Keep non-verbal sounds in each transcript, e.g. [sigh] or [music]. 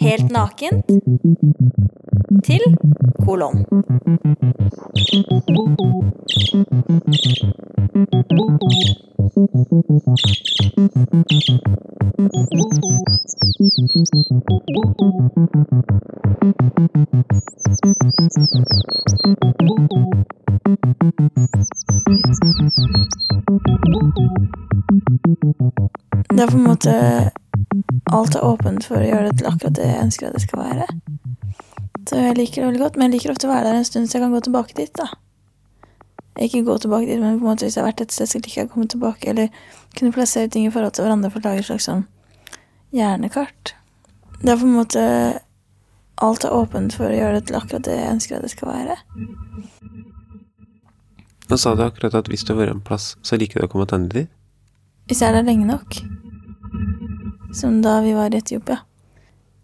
Helt nakent til kolon. Det er på en måte Alt er åpent for å gjøre det til akkurat det jeg ønsker at det skal være. Så jeg liker det veldig godt, men jeg liker ofte å være der en stund så jeg kan gå tilbake dit, da. Ikke gå tilbake dit, men på en måte hvis jeg har vært et sted, liker jeg å komme tilbake, eller kunne plassere ting i forhold til hverandre for å lage et slags sånn hjernekart. Det er på en måte Alt er åpent for å gjøre det til akkurat det jeg ønsker at det skal være. Nå sa du akkurat at hvis du har vært en plass, så liker du å komme tilbake dit. Hvis jeg er der lenge nok, som da vi var i Etiopia,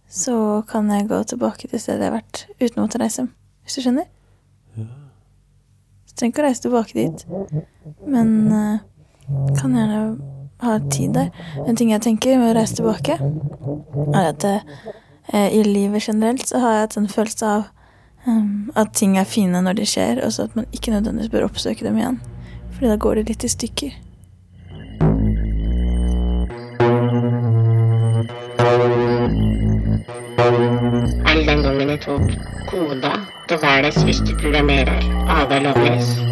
så kan jeg gå tilbake til stedet jeg har vært uten å måtte reise. Hvis du skjønner? Så trenger ikke å reise tilbake dit, men uh, kan gjerne ha tid der. En ting jeg tenker med å reise tilbake, er at uh, i livet generelt så har jeg hatt en følelse av um, at ting er fine når de skjer, og så at man ikke nødvendigvis bør oppsøke dem igjen. Fordi da går det litt i stykker. Tok koda til verdens du programmerer Ada Lovelace,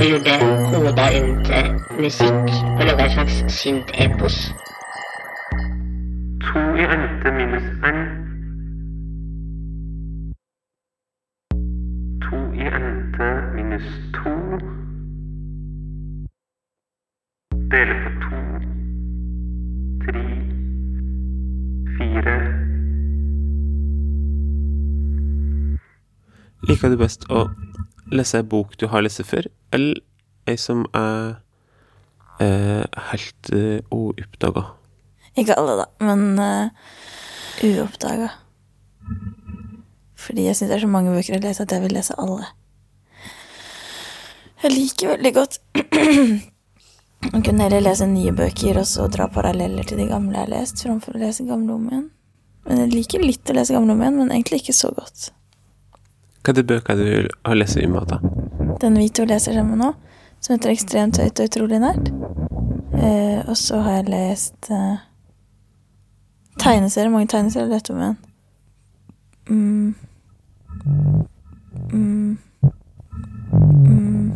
og gjorde koda inn til musikk og laga et slags synt-epos. To i ente minus n. To i ente minus to. Dele på to. Liker du best å lese ei bok du har lest før, eller ei som er eh, helt uh? Ikke alle, da, men uh, uoppdaga. Fordi jeg syns det er så mange bøker jeg leser at jeg vil lese alle. Jeg liker veldig godt [clears throat] å kunne heller lese nye bøker og så dra paralleller til de gamle jeg har lest, framfor å lese gamle om igjen. Men jeg liker litt å lese gamle om igjen, men egentlig ikke så godt. Hva er det bøker du har lest i Mata? Den vi to leser sammen nå, som heter Ekstremt høyt og utrolig nært. Eh, og så har jeg lest eh, tegneserier. Mange tegneserier har jeg lest om igjen. Mm. Mm. Mm.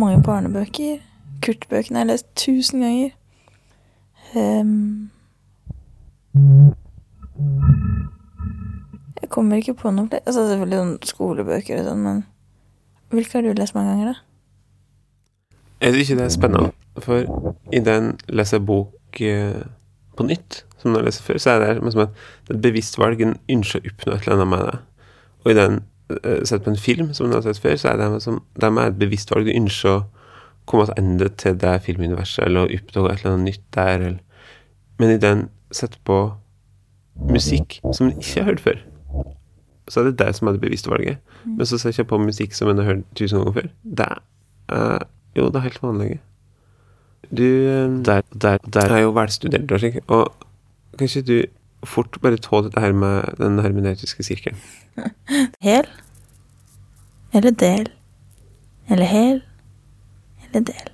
Mange barnebøker. Kurt-bøkene har jeg lest tusen ganger. Ehm. Kommer ikke på noe flere. Altså selvfølgelig noen skolebøker og sånn, men hvilke har du lest mange ganger, da? Jeg syns ikke det er spennende, for i den leser bok eh, på nytt, som jeg leser før, så er det som et, det er et bevisst valg, en ønsker å oppnå et eller annet med det. Og i den, eh, sett på en film som du har sett før, så er det som, det er et bevisst valg, du ønsker å komme tilbake til det filmuniverset, eller å oppdage et eller annet nytt der, eller Men i den, sett på musikk som du ikke har hørt før, så er det det som er det bevisste valget. Men så ser jeg på musikk som en har hørt tusen ganger før. Det er jo, det er helt vanlig. Du, eh, der, der, der er jo velstudert slik, og kan ikke du fort bare ta dette her med den hermeneutiske sirkelen? [laughs] Hel? Eller del? Eller hel? Eller del?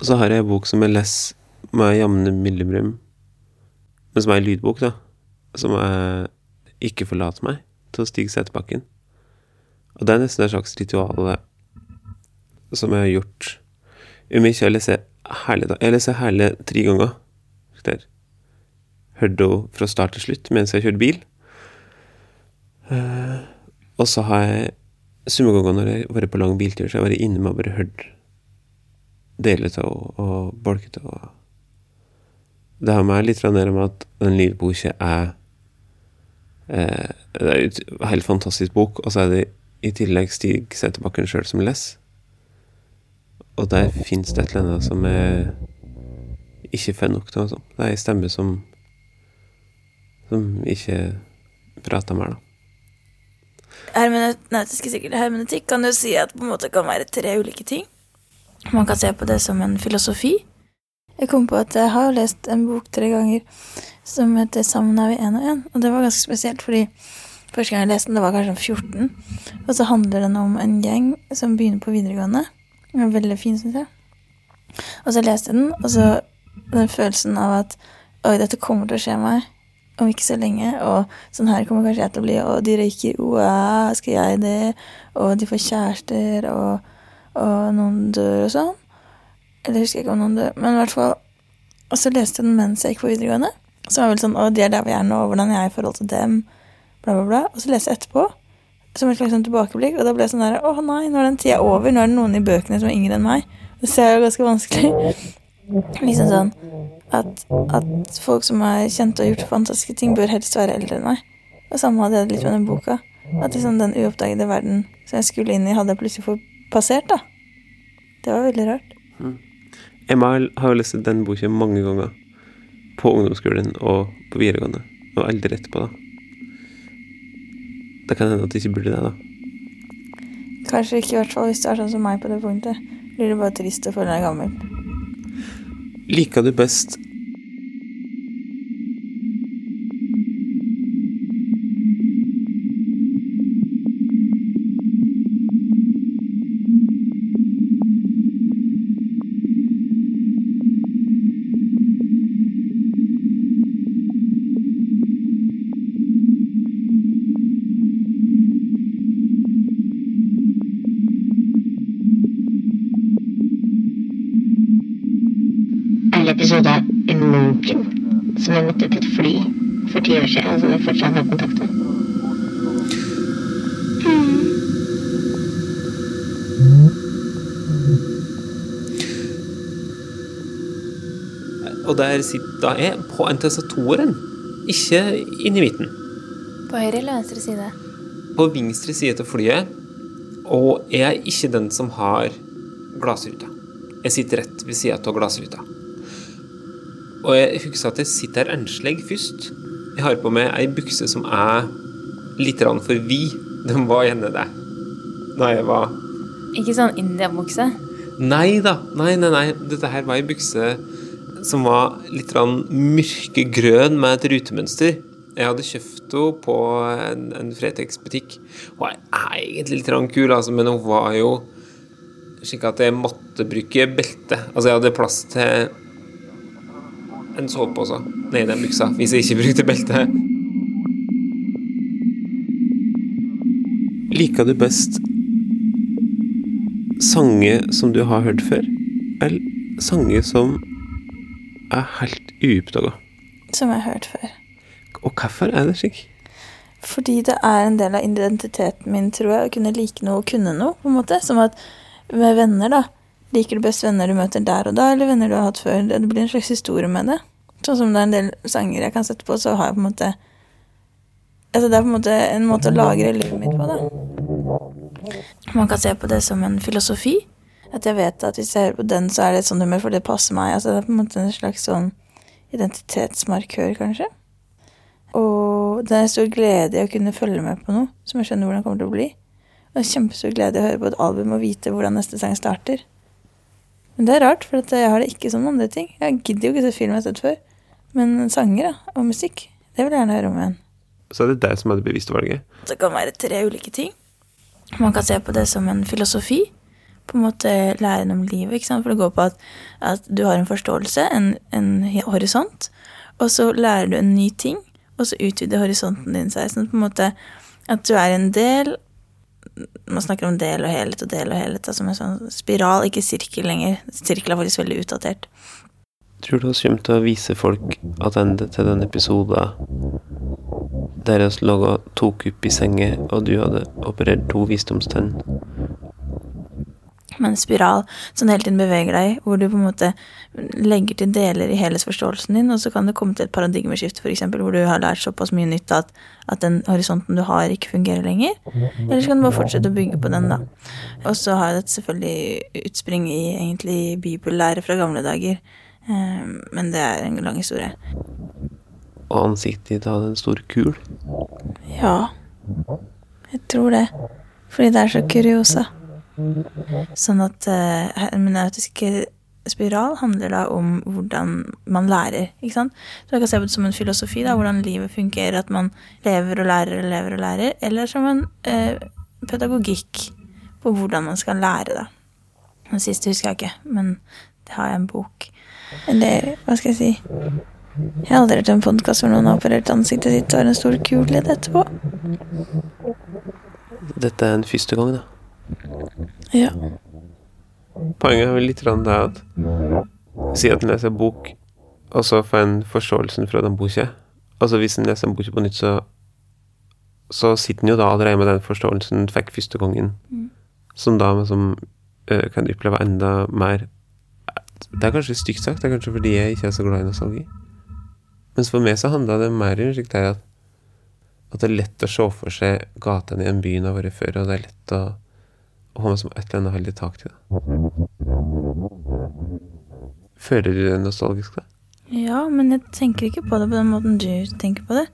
Og så har jeg en bok som jeg leser med jevne mellomrom, men som er en lydbok, da. Som er Ikke forlat meg, til å stige seg etter bakken. Og det er nesten et slags ritual som jeg har gjort om ikke jeg leser herlig, da. Jeg leser herlig tre ganger. Der. Hørte henne fra start til slutt mens jeg kjørte bil. Uh, og så har jeg Summe ganger når jeg har vært på lang biltur, så har jeg vært inne med og bare hørt deler av henne og bolket av. Det har meg litt ned med at den lydboka er eh, Det er en helt fantastisk bok, og så er det i tillegg Stig Sæterbakken sjøl som leser. og der fins det et eller annet som er ikke får nok til noe. Det er ei stemme som som ikke prater mer, da. Hermeneutisk hermenetikk kan jo si at på en måte kan være tre ulike ting. Man kan se på det som en filosofi. Jeg kom på at jeg har lest en bok tre ganger som heter 'Sammen er vi én og én'. Og det var ganske spesielt, fordi første gang jeg leste den, det var kanskje 14. Og så handler den om en gjeng som begynner på videregående. Den er veldig fin, syns jeg. Og så leste jeg den, og så den følelsen av at oi, dette kommer til å skje meg om ikke så lenge, og sånn her kommer kanskje jeg til å bli, og de røyker, wow, skal jeg det, og de får kjærester, og, og noen dør og sånn. Eller husker jeg ikke om noen dør, men i hvert fall Og så leste jeg den mens jeg gikk på videregående. Så var det vel sånn Å, de er der vi er nå, og hvordan jeg er i forhold til dem, bla, bla, bla. Og så leste jeg etterpå, som et slags sånn tilbakeblikk, og da ble jeg sånn der Å nei, nå er den tida over, nå er det noen i bøkene som er yngre enn meg. Det ser jeg jo ganske vanskelig. liksom sånn at, at folk som er kjente og gjort fantastiske ting, bør helst være eldre enn meg. Og samme hadde jeg litt med den boka. At liksom den uoppdagede verden som jeg skulle inn i, hadde jeg plutselig fått passert, da. Det var veldig rart. Emma har jo lest den boka mange ganger. På ungdomsskolen og på videregående. Og aldri etterpå, da. Det kan hende at du ikke burde det, da. Kanskje ikke, i hvert fall hvis du er sånn som meg på det punktet. Blir det bare trist å føle deg gammel. Liker du best ti år siden, og som jeg fortsatt har kontakt med. Og der sitter jeg på NTSA-toeren, ikke inni midten. På høyre eller venstre side? På venstre side til flyet, og jeg er ikke den som har glassruta. Jeg sitter rett ved sida av glassruta. Og jeg husker at jeg sitter her enslig først. Jeg har på meg ei bukse som er litt for vid. Den var gjerne det da jeg var Ikke sånn indiabukse? Nei da. Nei, nei, nei. Dette her var ei bukse som var litt mørkegrønn med et rutemønster. Jeg hadde kjøpt henne på en, en Fretex-butikk. Hun er egentlig litt kul, altså, men hun var jo slik at jeg måtte bruke belte. Altså, jeg hadde plass til en sovepose nedi den buksa hvis jeg ikke brukte belte. Liker du best sanger som du har hørt før, eller sanger som er helt uoppdaga? Som jeg har hørt før. Og hvorfor er det slik? Fordi det er en del av identiteten min, tror jeg, å kunne like noe og kunne noe, på en måte. Som at med venner, da. Liker du best venner du møter der og da, eller venner du har hatt før? Det blir en slags historie med det. Sånn som det er en del sanger jeg kan sette på, så har jeg på en måte Altså det er på en måte en måte å lagre livet mitt på, da. Man kan se på det som en filosofi. At jeg vet at hvis jeg hører på den, så er det et sånt humør, for det passer meg. Altså det er på en måte en slags sånn identitetsmarkør, kanskje. Og det er en stor glede i å kunne følge med på noe som jeg skjønner hvordan det kommer til å bli. Og en kjempestor glede i å høre på et album og vite hvordan neste sang starter. Men det er rart, for jeg har det ikke som andre ting. Jeg gidder jo ikke se film jeg har sett før. Men sanger da, og musikk, det vil jeg gjerne høre om igjen. Så er det deg som er det bevisste valget. Det kan være tre ulike ting. Man kan se på det som en filosofi. På en måte læren om livet. ikke sant? For det går på at, at du har en forståelse, en, en horisont, og så lærer du en ny ting, og så utvider horisonten din seg. Sånn på en måte at du er en del Man snakker om del og helhet og del og helhet som en sånn spiral, ikke sirkel lenger. Sirkel er faktisk veldig utdatert. Tror du vi kommer til å vise folk at ende til den episoden der vi og tok opp i senga, og du hadde operert to visdomstenn? Med en spiral som du hele tiden beveger deg i, hvor du på en måte legger til deler i helhetsforståelsen din, og så kan det komme til et paradigmeskifte, f.eks., hvor du har lært såpass mye nytt at, at den horisonten du har, ikke fungerer lenger. Eller så kan du bare fortsette å bygge på den, da. Og så har det selvfølgelig utspring i egentlig bibellære fra gamle dager, eh, men det er en lang historie. Og ansiktet ditt hadde en stor kul. Ja, jeg tror det. Fordi det er så kuriosa. Sånn at uh, hermeneutiske spiral handler da om hvordan man lærer, ikke sant. Så jeg kan se på det som en filosofi, da, hvordan livet fungerer, at man lever og lærer og lever og lærer. Eller som en uh, pedagogikk på hvordan man skal lære, da. Den siste husker jeg ikke, men det har jeg en bok. Eller hva skal jeg si Jeg har aldri hørt en podkast hvor noen har operert ansiktet sitt og har en stor kulhet etterpå. Dette er en første gang, da. Ja. Poenget er vel litt det at Si at en leser bok, og så får en forståelsen fra den boka. Altså hvis en leser en bok på nytt, så så sitter en jo da allerede med den forståelsen en fikk første gangen, Mm. som da som, øh, kan oppleve enda mer Det er kanskje stygt sagt, det er kanskje fordi jeg ikke er så glad i nostalgi. Mens for meg så handla det mer om slik at, at det er lett å se for seg gatene i en by en har vært før, og det er lett å, å ha med som et eller annet har litt tak til. Føler du deg nostalgisk, da? Ja, men jeg tenker ikke på det på den måten du tenker på det.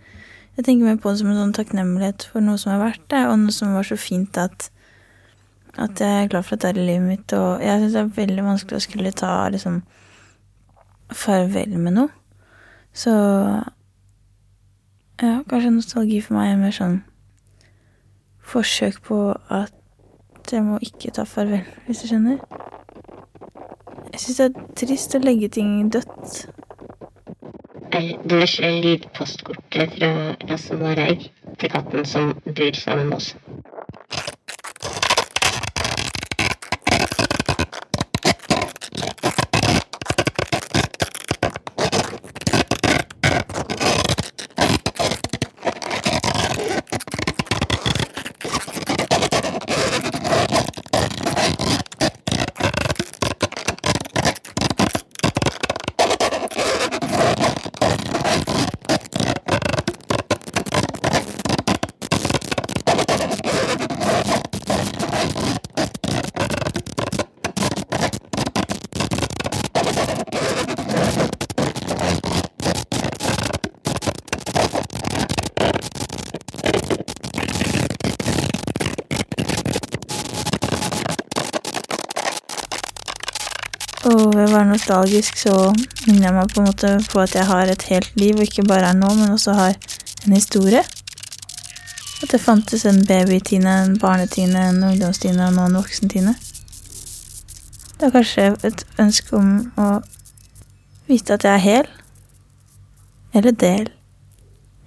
Jeg tenker mer på det som en sånn takknemlighet for noe som har vært der, og noe som var så fint at, at jeg er glad for at det er i livet mitt. Og jeg syns det er veldig vanskelig å skulle ta liksom farvel med noe. Så ja, kanskje nostalgi for meg er mer sånn forsøk på at jeg må ikke ta farvel, hvis du skjønner. Jeg syns det er trist å legge ting dødt. er diverse lydpostkortet fra Lasse Mareig til katten som bor sammen med oss. Ved å være nostalgisk så minner jeg meg på en måte på at jeg har et helt liv, og ikke bare er nå, men også har en historie. At det fantes en baby-Tine, en barne-Tine, en ungdoms-Tine og nå en voksen-Tine. Det er kanskje et ønske om å vite at jeg er hel. Eller del.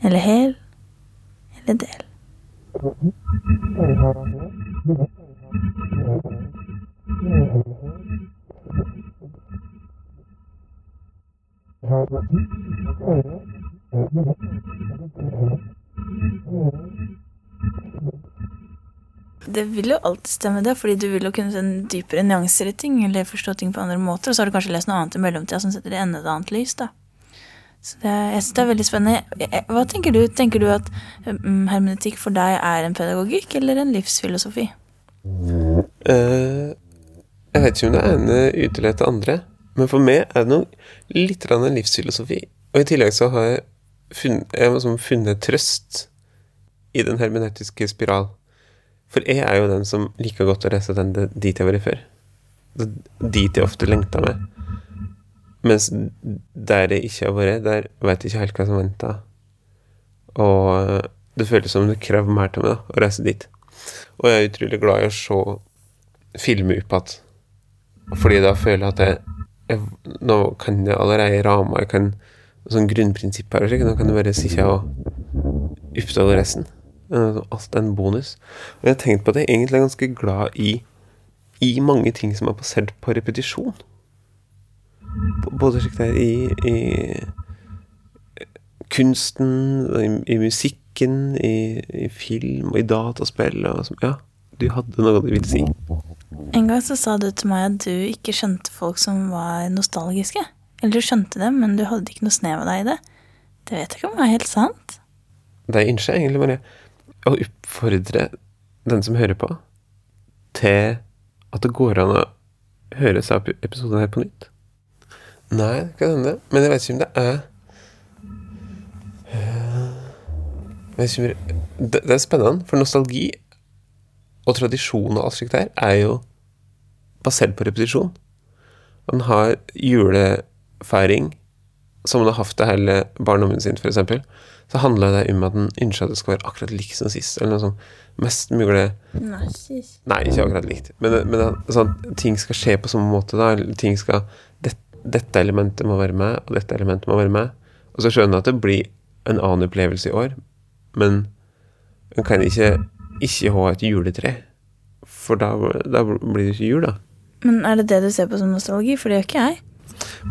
Eller hel. Eller del. Det vil jo alltid stemme, det, fordi du vil jo kunne se en dypere nyanser i ting, eller forstå ting på andre måter, og så har du kanskje lest noe annet i mellomtida som setter det enda et annet lys, da. Så det, jeg synes det er veldig spennende. Hva tenker du? Tenker du at mm, hermenetikk for deg er en pedagogikk eller en livsfilosofi? Uh, jeg vet ikke om det ene utelukker det andre, men for meg er det noe litt grann en livsfilosofi. Og i tillegg så har jeg funnet, jeg liksom funnet trøst i den hermenetiske spiral. For jeg er jo den som liker godt å lese den dit jeg har vært før. Dit jeg ofte lengter med. Mens der jeg ikke har vært, der vet jeg ikke helt hva som venter. Og det føles som det krever mer til meg da, å reise dit. Og jeg er utrolig glad i å se filmer opp igjen. Fordi da føler jeg at jeg, jeg Nå kan jeg allerede rama, jeg kan sånn grunnprinsipp her og. Nå kan det bare sitte og oppdage resten. Eh, Alt er en bonus. Og jeg har tenkt på at jeg egentlig er ganske glad i i mange ting som er basert på repetisjon. Både slik det er i, i kunsten, i, i musikken, i, i film og i dataspill og Ja, du hadde noe du ville si. En gang så sa du til meg at du ikke skjønte folk som var nostalgiske. Eller du skjønte dem, men du hadde ikke noe snev av deg i det. Det vet jeg ikke om er helt sant. Det er ønsker egentlig bare å oppfordre den som hører på, til at det går an å høre seg opp episoden her på nytt. Nei, det kan hende. Men jeg vet ikke om det er jeg vet ikke om det, det er spennende, for nostalgi og tradisjon og alt slikt der er jo basert på repetisjon. Man har julefeiring, som man har hatt det hele barndommen sin, f.eks. Så handler det om at man ønsker at det skal være akkurat likt som sist, eller noe sånt. Mest mulig Nei, ikke akkurat likt. Men, men sånn, ting skal skje på samme måte. da, ting skal, det, Dette elementet må være med, og dette elementet må være med. Og så skjønner jeg at det blir en annen opplevelse i år, men man kan ikke ikke ha et juletre. For da, da blir det ikke jul, da. Men er det det du ser på som nostalgi? For det gjør ikke jeg.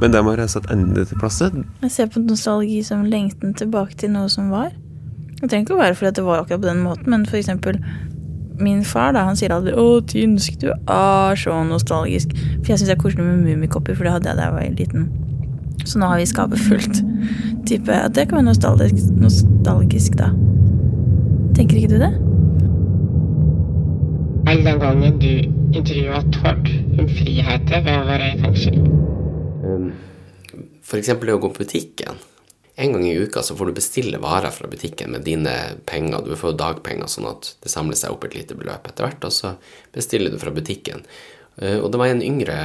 Men der må jeg satt tilbake til plasset. Jeg ser på nostalgi som lengten tilbake til noe som var. Det trenger ikke å være fordi det var akkurat på den måten, men for eksempel min far da, han sier aldri 'Å, Tynsk, du er så nostalgisk'. For jeg syns det er koselig med mummikopper, for det hadde jeg da jeg var liten. Så nå har vi skapet fullt. Type at det kan være nostalgisk, nostalgisk, da. Tenker ikke du det? All den gangen du intervjua Tord om friheter ved å være i fengsel. Um, For eksempel det å gå på butikken. En gang i uka så får du bestille varer fra butikken med dine penger. Du får dagpenger, sånn at det samler seg opp et lite beløp etter hvert, og så bestiller du fra butikken. Eh, Og det var en yngre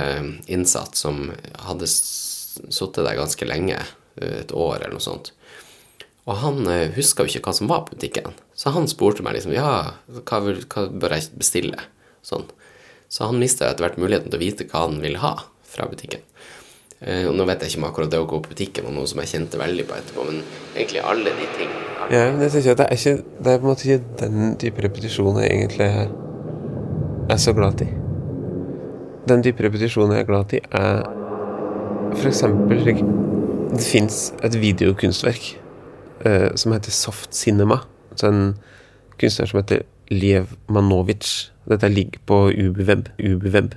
innsatt som hadde sittet der ganske lenge, eh, et år eller noe sånt. Og han eh, huska jo ikke hva som var på butikken. Så han spurte meg liksom ja, hva, vil, hva bør jeg bestille? Sånn. Så han mista etter hvert muligheten til å vite hva han ville ha fra butikken. Eh, og nå vet jeg ikke om akkurat det å gå på butikken var noe som jeg kjente veldig på etterpå, men egentlig alle de ting. Ja, men jeg tenker at det er, ikke, det er på en måte ikke den type repetisjon jeg egentlig er, så glad i. Den type repetisjon jeg er glad i, er eksempel Det fins et videokunstverk eh, som heter Soft Cinema. Så en kunstner som heter Liev Manovic. Dette ligger på UbuWeb. UbuWeb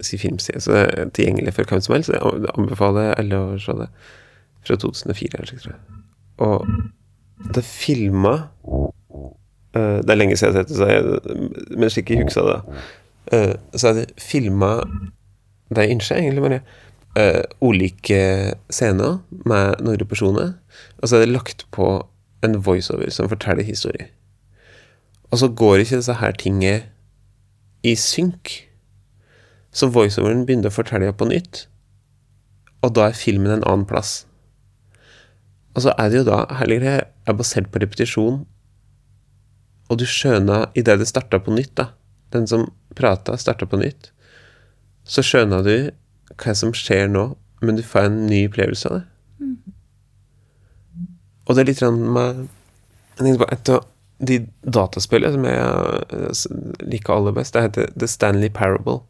sin filmside, så det er tilgjengelig for hvem som helst. Jeg anbefaler alle å se det. Fra 2004 eller slik, tror jeg. Og det filma eh, Det er lenge siden jeg har sett det, jeg, men slik jeg husker det. eh, så er det filma Det jeg ønsker egentlig bare eh, ulike scener med noen personer, og så er det lagt på en voiceover som forteller historie. Og så går ikke disse her tingene i synk. Så voiceoveren begynner å fortelle på nytt, og da er filmen en annen plass. Og så er det jo da hele greia er basert på repetisjon, og du skjønner idet det starta på nytt, da, den som prata, starta på nytt, så skjønner du hva som skjer nå, men du får en ny opplevelse av det. Og det er litt sånn med Jeg tenkte på et av de dataspillene som jeg eh, liker aller best. Det heter The Stanley Parable.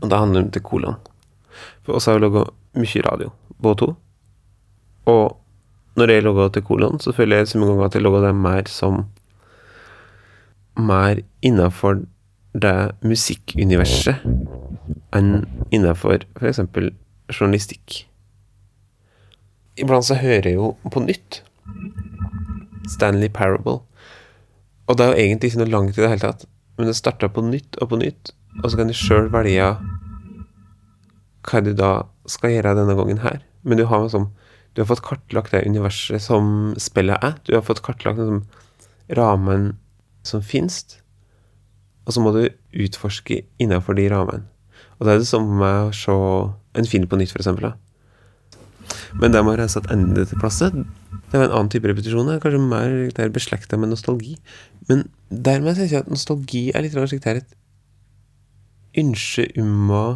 Og det handler om til kolon. For oss har vi laga mye radio, både to. Og når jeg logger til kolon, så føler jeg så mange ganger at jeg logger det mer som Mer innafor det musikkuniverset enn innafor f.eks. journalistikk. Iblant så hører jeg jo på nytt Stanley Parable. Og det er jo egentlig ikke noe langt i det hele tatt, men det starter på nytt og på nytt, og så kan du sjøl velge hva du da skal gjøre denne gangen her. Men du har liksom Du har fått kartlagt det universet som spillet er. Du har fått kartlagt liksom, rammen som finnes. Og så må du utforske innenfor de rammene. Og det er det samme med å se en film på nytt, for eksempel. det Men å jeg satt ende til plasset. Det var en annen type repetisjon. er Kanskje mer er beslekta med nostalgi. Men dermed syns jeg at nostalgi er litt slik er et ønske om å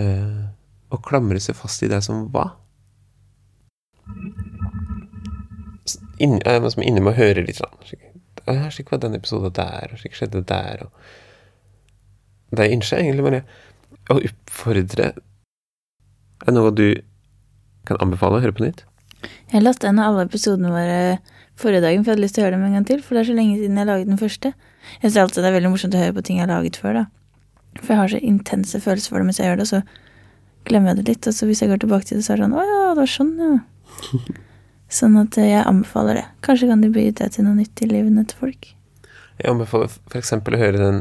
eh, å klamre seg fast i det som var. Inn, jeg er liksom inne med å høre litt. Sånn. slik. «Å, ja, Slik var den episoden der, og slik skjedde der. Og det jeg ønsker egentlig bare å oppfordre Er det noe du kan anbefale å høre på nytt? Jeg lastet ned alle episodene våre forrige dagen, for jeg hadde lyst til å høre dem en gang til. For det er så lenge siden jeg laget den første. Jeg synes alltid det er veldig morsomt å høre på ting jeg har laget før, da. For jeg har så intense følelser for det mens jeg gjør det, og så glemmer jeg det litt. Og så hvis jeg går tilbake til det, så er det sånn Å ja, det var sånn, ja. [laughs] Sånn at eh, jeg anbefaler det. Kanskje kan de bidra det til noe nytt i livene til folk. Jeg anbefaler f.eks. å høre den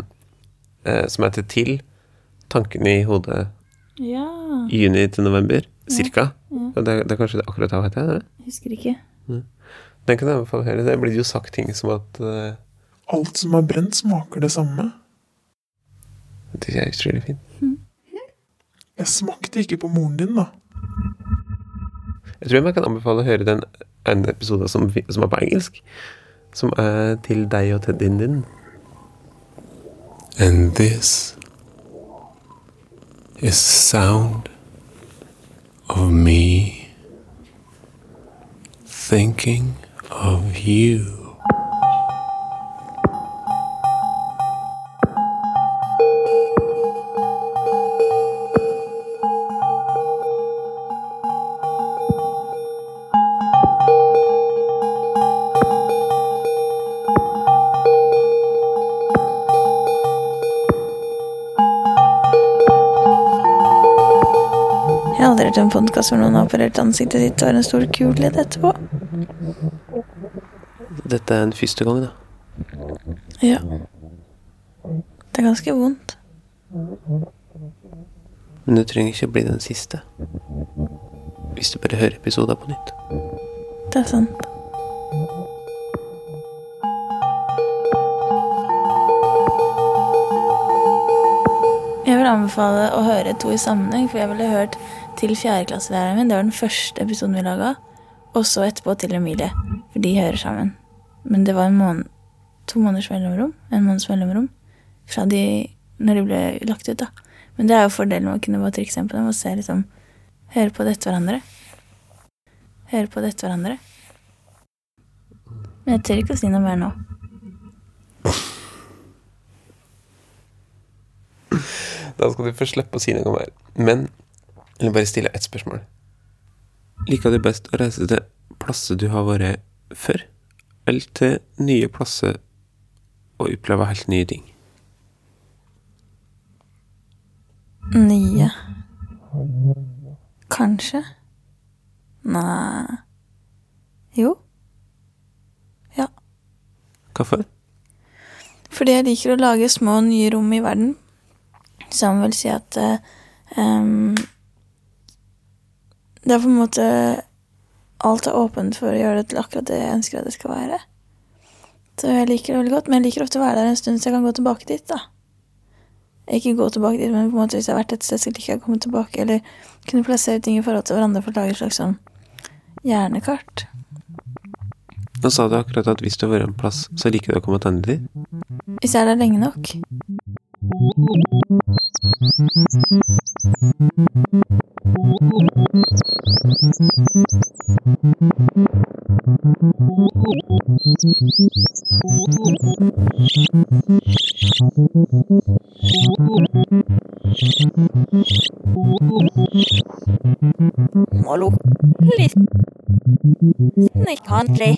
eh, som heter Til. Tankene i hodet Ja. juni til november, cirka. ja. Ja. det, det er kanskje det akkurat det heter det? Jeg husker ikke. Den kan jeg anbefale å høre. Det blir jo sagt ting som at eh, Alt som er brent, smaker det samme. Det er utrolig fint. Jeg smakte ikke på moren din, da. Jeg tror jeg kan anbefale å høre den ene episode som, som er på engelsk. Som er til deg og teddyen din. And this is sound of me thinking of you. En podkast hvor noen har operert ansiktet sitt og har en stor kulhet etterpå. Dette er en første gang, da. Ja. Det er ganske vondt. Men det trenger ikke å bli den siste. Hvis du bare hører episoder på nytt. Det er sant. Jeg vil anbefale å høre to i sammenheng, for jeg ville hørt til fjerdeklasselæreren min. Det var den første episoden vi laga. Og så etterpå til Emilie, for de hører sammen. Men det var en måned, to måneders mellomrom, en måneds mellomrom fra de når de ble lagt ut, da. Men det er jo fordelen med å kunne bare trykke seg på dem og se liksom Høre på dette hverandre. Høre på dette hverandre. Men jeg tør ikke å si noe mer nå. Da skal du få slippe å si noe mer. Men vil bare stille ett spørsmål. Liker du best å reise til plasser du har vært før, eller til nye plasser og oppleve helt nye ting? Nye. Kanskje. Nei Jo. Ja. Hvorfor? Fordi jeg liker å lage små, nye rom i verden. Som vil si at em, Det er på en måte Alt er åpent for å gjøre det til akkurat det jeg ønsker at det skal være. Så jeg liker det veldig godt, men jeg liker ofte å være der en stund, så jeg kan gå tilbake dit, da. Ikke gå tilbake dit, men på en måte hvis jeg har vært et sted, så liker jeg å komme tilbake, eller kunne plassere ting i forhold til hverandre for å lage et slags sånn hjernekart. Nå sa du akkurat at hvis du har vært en plass, så liker du å komme tilbake dit. Hvis jeg er der lenge nok. Hallo. Litt snikhandlig.